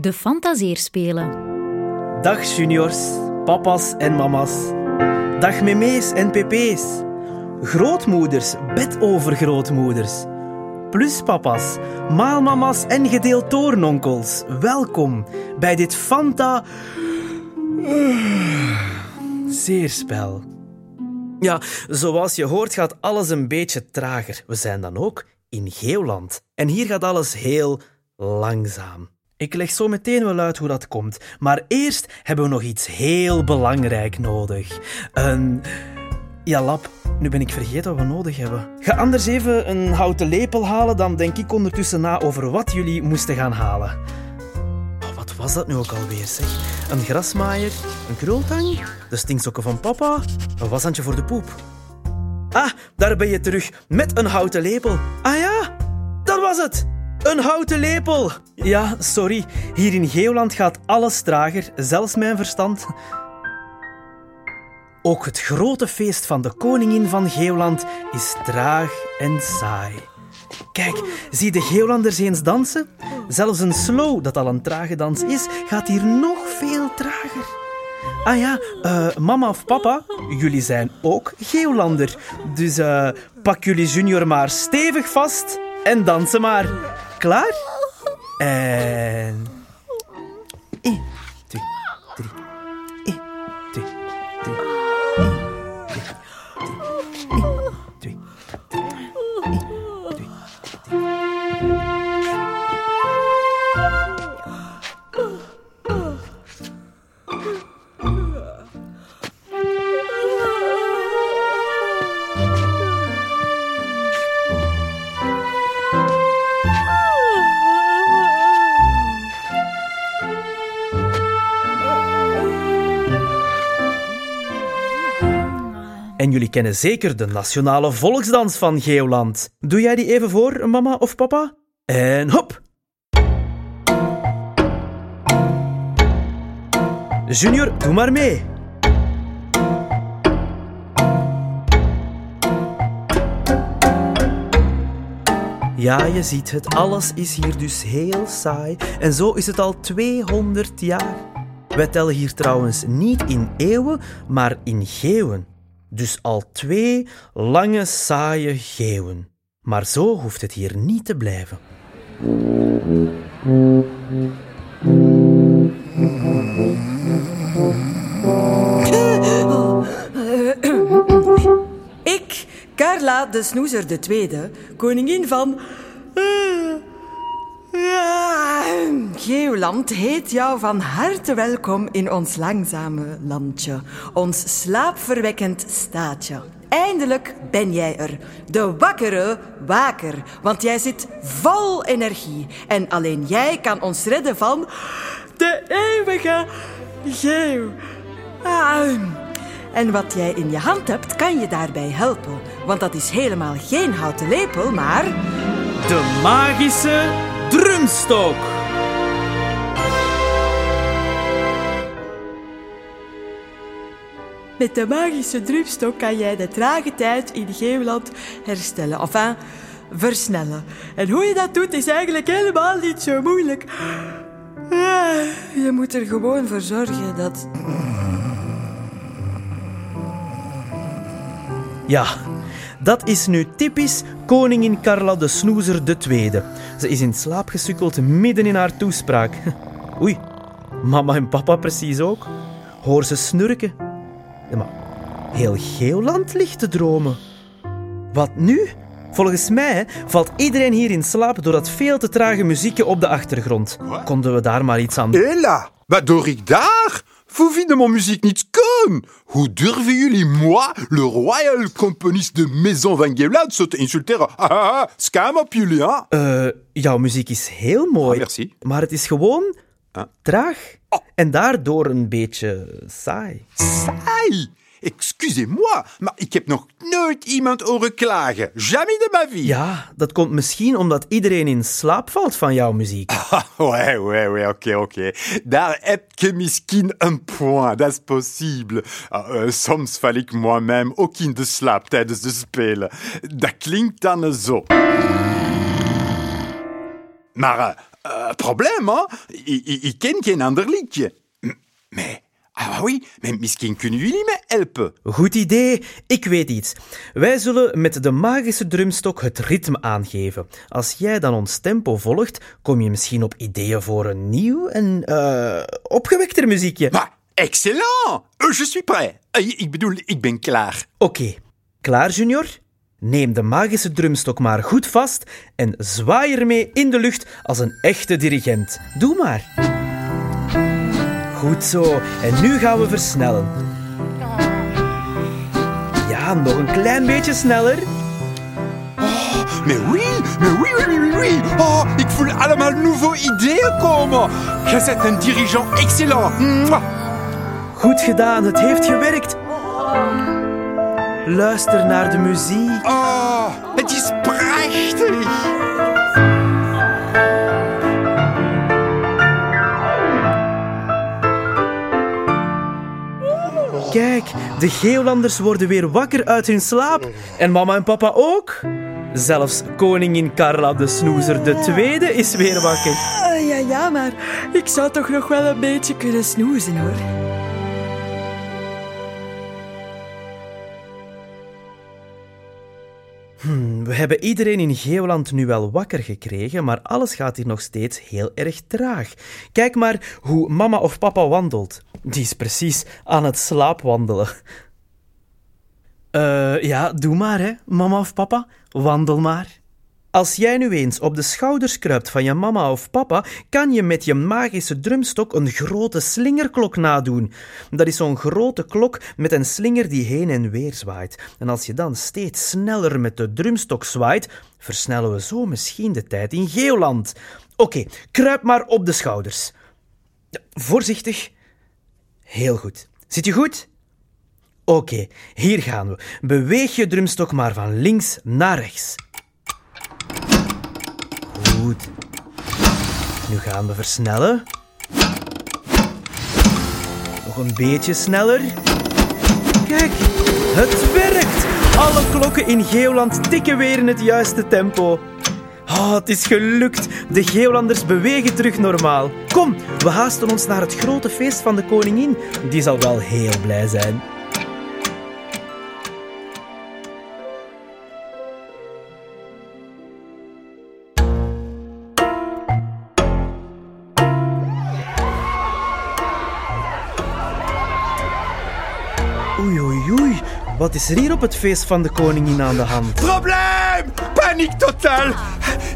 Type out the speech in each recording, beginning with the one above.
De Fantaseerspelen. Dag juniors, papa's en mama's. Dag memees en pp's. Grootmoeders, bedovergrootmoeders. Pluspapa's, maalmama's en gedeeltoornonkels. Welkom bij dit Fanta... Zeerspel. Ja, zoals je hoort gaat alles een beetje trager. We zijn dan ook in Geeuwland. En hier gaat alles heel langzaam. Ik leg zo meteen wel uit hoe dat komt. Maar eerst hebben we nog iets heel belangrijk nodig. Een... Ja, lap. Nu ben ik vergeten wat we nodig hebben. Ga anders even een houten lepel halen, dan denk ik ondertussen na over wat jullie moesten gaan halen. Oh, wat was dat nu ook alweer, zeg? Een grasmaaier, een krultang, de stinksokken van papa, een washandje voor de poep. Ah, daar ben je terug, met een houten lepel. Ah ja, dat was het! Een houten lepel! Ja, sorry. Hier in Geeuwland gaat alles trager, zelfs mijn verstand. Ook het grote feest van de koningin van Geeuwland is traag en saai. Kijk, zie de Geeuwlanders eens dansen? Zelfs een slow, dat al een trage dans is, gaat hier nog veel trager. Ah ja, eh, mama of papa, jullie zijn ook Geeuwlander. Dus eh, pak jullie junior maar stevig vast en dansen maar. Klaar? En... 1, jullie kennen zeker de nationale volksdans van Geeuwland. Doe jij die even voor, mama of papa? En hop! Junior, doe maar mee. Ja, je ziet het, alles is hier dus heel saai. En zo is het al 200 jaar. Wij tellen hier trouwens niet in eeuwen, maar in geeuwen. Dus al twee lange, saaie geeuwen. Maar zo hoeft het hier niet te blijven. Ik, Carla de Snoezer de Tweede, koningin van... Geeuwland heet jou van harte welkom in ons langzame landje. Ons slaapverwekkend staatje. Eindelijk ben jij er. De wakkere waker. Want jij zit vol energie. En alleen jij kan ons redden van... De eeuwige geeuw. Ah. En wat jij in je hand hebt, kan je daarbij helpen. Want dat is helemaal geen houten lepel, maar... De magische drumstok. Met de magische drumstok kan jij de trage tijd in Geeuwland herstellen. Enfin, versnellen. En hoe je dat doet is eigenlijk helemaal niet zo moeilijk. Ah, Je moet er gewoon voor zorgen dat... Ja, dat is nu typisch koningin Carla de Snoezer de Tweede. Ze is in slaap gesukkeld midden in haar toespraak. Oei, mama en papa precies ook. Hoor ze snurken. Ja, maar heel Geeuwland ligt te dromen. Wat nu? Volgens mij valt iedereen hier in slaap door dat veel te trage muziekje op de achtergrond. Konden we daar maar iets aan doen? Wat doe ik daar? Vous vinden mijn muziek niet schoon? Hoe durven jullie moi, le royal componist de Maison van Geeuwland, zo te insulteren? Ah, ah, ah, Scam op jullie, hè? Eh, jouw muziek is heel mooi. Ah, merci. Maar het is gewoon Traag. En daardoor een beetje saai. Saai! Excusez-moi, maar ik heb nog nooit iemand horen klagen. Jamais de ma vie. Ja, dat komt misschien omdat iedereen in slaap valt van jouw muziek. Ah, ouais, ouais, ouais, oké, oké. Daar heb je misschien een point, dat is possible. Ah, eh, soms val ik moi-même ook in de slaap tijdens de spelen. Dat klinkt dan zo. Maar Uh, probleem, hè? Ik, ik, ik ken geen ander liedje. Maar, ah oui, maar misschien kunnen jullie me helpen. Goed idee, ik weet iets. Wij zullen met de magische drumstok het ritme aangeven. Als jij dan ons tempo volgt, kom je misschien op ideeën voor een nieuw en eh opgewekter muziekje. Maar, excellent! Uh, je suis prêt. Uh, ik bedoel, ik ben klaar. Oké, klaar, Junior? Neem de magische drumstok maar goed vast en zwaai ermee in de lucht als een echte dirigent. Doe maar. Goed zo, en nu gaan we versnellen. Ja, nog een klein beetje sneller. Maar oui, maar oui, oui, oui, oui, oui. Oh, ik voel allemaal nouveaux ideeën komen. Je bent een dirigent excellent. Goed gedaan, het heeft gewerkt. Luister naar de muziek. Oh, het is prachtig. Kijk, de Geolanders worden weer wakker uit hun slaap. En mama en papa ook. Zelfs koningin Carla de Snoezer de Tweede is weer wakker. Ja, ja, maar ik zou toch nog wel een beetje kunnen snoezen, hoor. We hebben iedereen in Geoland nu wel wakker gekregen, maar alles gaat hier nog steeds heel erg traag. Kijk maar hoe mama of papa wandelt. Die is precies aan het slaapwandelen. Eh, ja, doe maar, hè, mama of papa. Wandel maar. Als jij nu eens op de schouders kruipt van je mama of papa, kan je met je magische drumstok een grote slingerklok nadoen. Dat is zo'n grote klok met een slinger die heen en weer zwaait. En als je dan steeds sneller met de drumstok zwaait, versnellen we zo misschien de tijd in Geoland. Oké, kruip maar op de schouders. Voorzichtig. Heel goed. Zit je goed? Oké, hier gaan we. Beweeg je drumstok maar van links naar rechts. Nu gaan we versnellen. Nog een beetje sneller. Kijk, het werkt! Alle klokken in Geoland tikken weer in het juiste tempo. Oh, het is gelukt. De Geolanders bewegen terug normaal. Kom, we haasten ons naar het grote feest van de koningin. Die zal wel heel blij zijn. Wat is er hier op het feest van de koningin aan de hand? Probleem! Paniek totaal!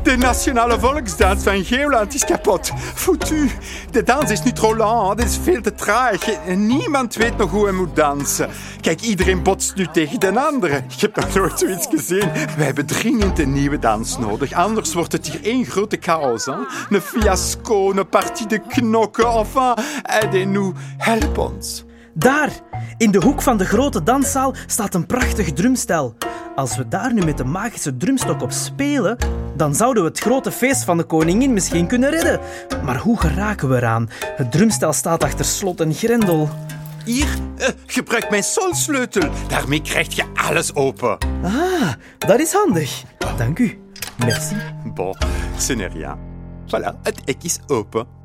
De nationale volksdans van Geoland is kapot. Foutu. De dans is nu trop lang. Dit is veel te traag. Niemand weet nog hoe hij moet dansen. Kijk, iedereen botst nu tegen de andere. Ik heb nog nooit zoiets gezien. Wij hebben dringend een nieuwe dans nodig. Anders wordt het hier één grote chaos. Een fiasco, een partie de knokken. Enfin, aidez-nous. Help ons. Daar, in de hoek van de grote danszaal, staat een prachtig drumstel. Als we daar nu met de magische drumstok op spelen, dan zouden we het grote feest van de koningin misschien kunnen redden. Maar hoe geraken we eraan? Het drumstel staat achter slot en grendel. Hier, eh, gebruik mijn solsleutel. Daarmee krijg je alles open. Ah, dat is handig. Dank u. Merci. Bon, ce n'est rien. Voilà, het hek is open.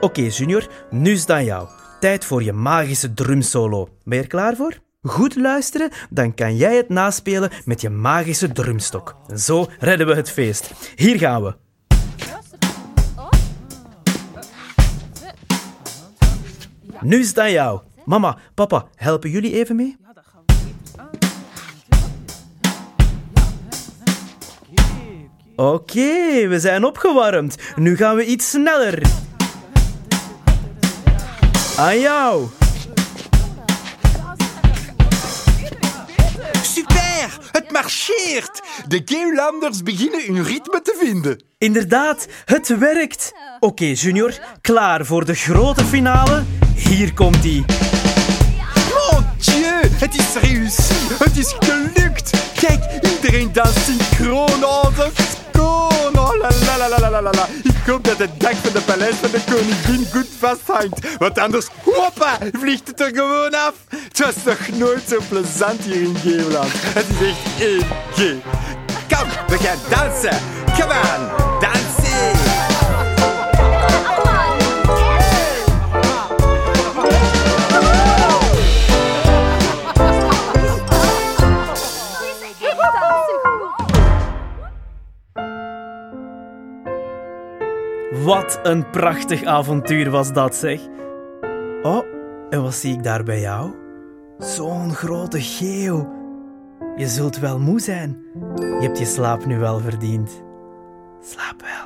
Oké, Junior, nu is het aan jou. Tijd voor je magische drumsolo. Ben je er klaar voor? Goed luisteren, dan kan jij het naspelen met je magische drumstok. Zo redden we het feest. Hier gaan we. Nu is het aan jou. Mama, papa, helpen jullie even mee? Oké, we zijn opgewarmd. Nu gaan we iets sneller. Aan jou. Super, het marcheert. De Geolanders beginnen hun ritme te vinden. Inderdaad, het werkt. Oké, Junior, klaar voor de grote finale? Hier komt ie. Mon dieu, het is réussi. Het is gelukt. Kijk, iedereen danst synchroon. Oh. Oh, la la la la la la la. Ik hoop dat het dak van de paleis van de koningin goed vasthangt. Want anders, hoppa, vliegt het er gewoon af. Het was toch nooit zo plezant hier in Geoland. Het is echt één G. Kom, we gaan dansen. Come on, Wat een prachtig avontuur was dat, zeg. Oh, en wat zie ik daar bij jou? Zo'n grote geeuw. Je zult wel moe zijn. Je hebt je slaap nu wel verdiend. Slaap wel.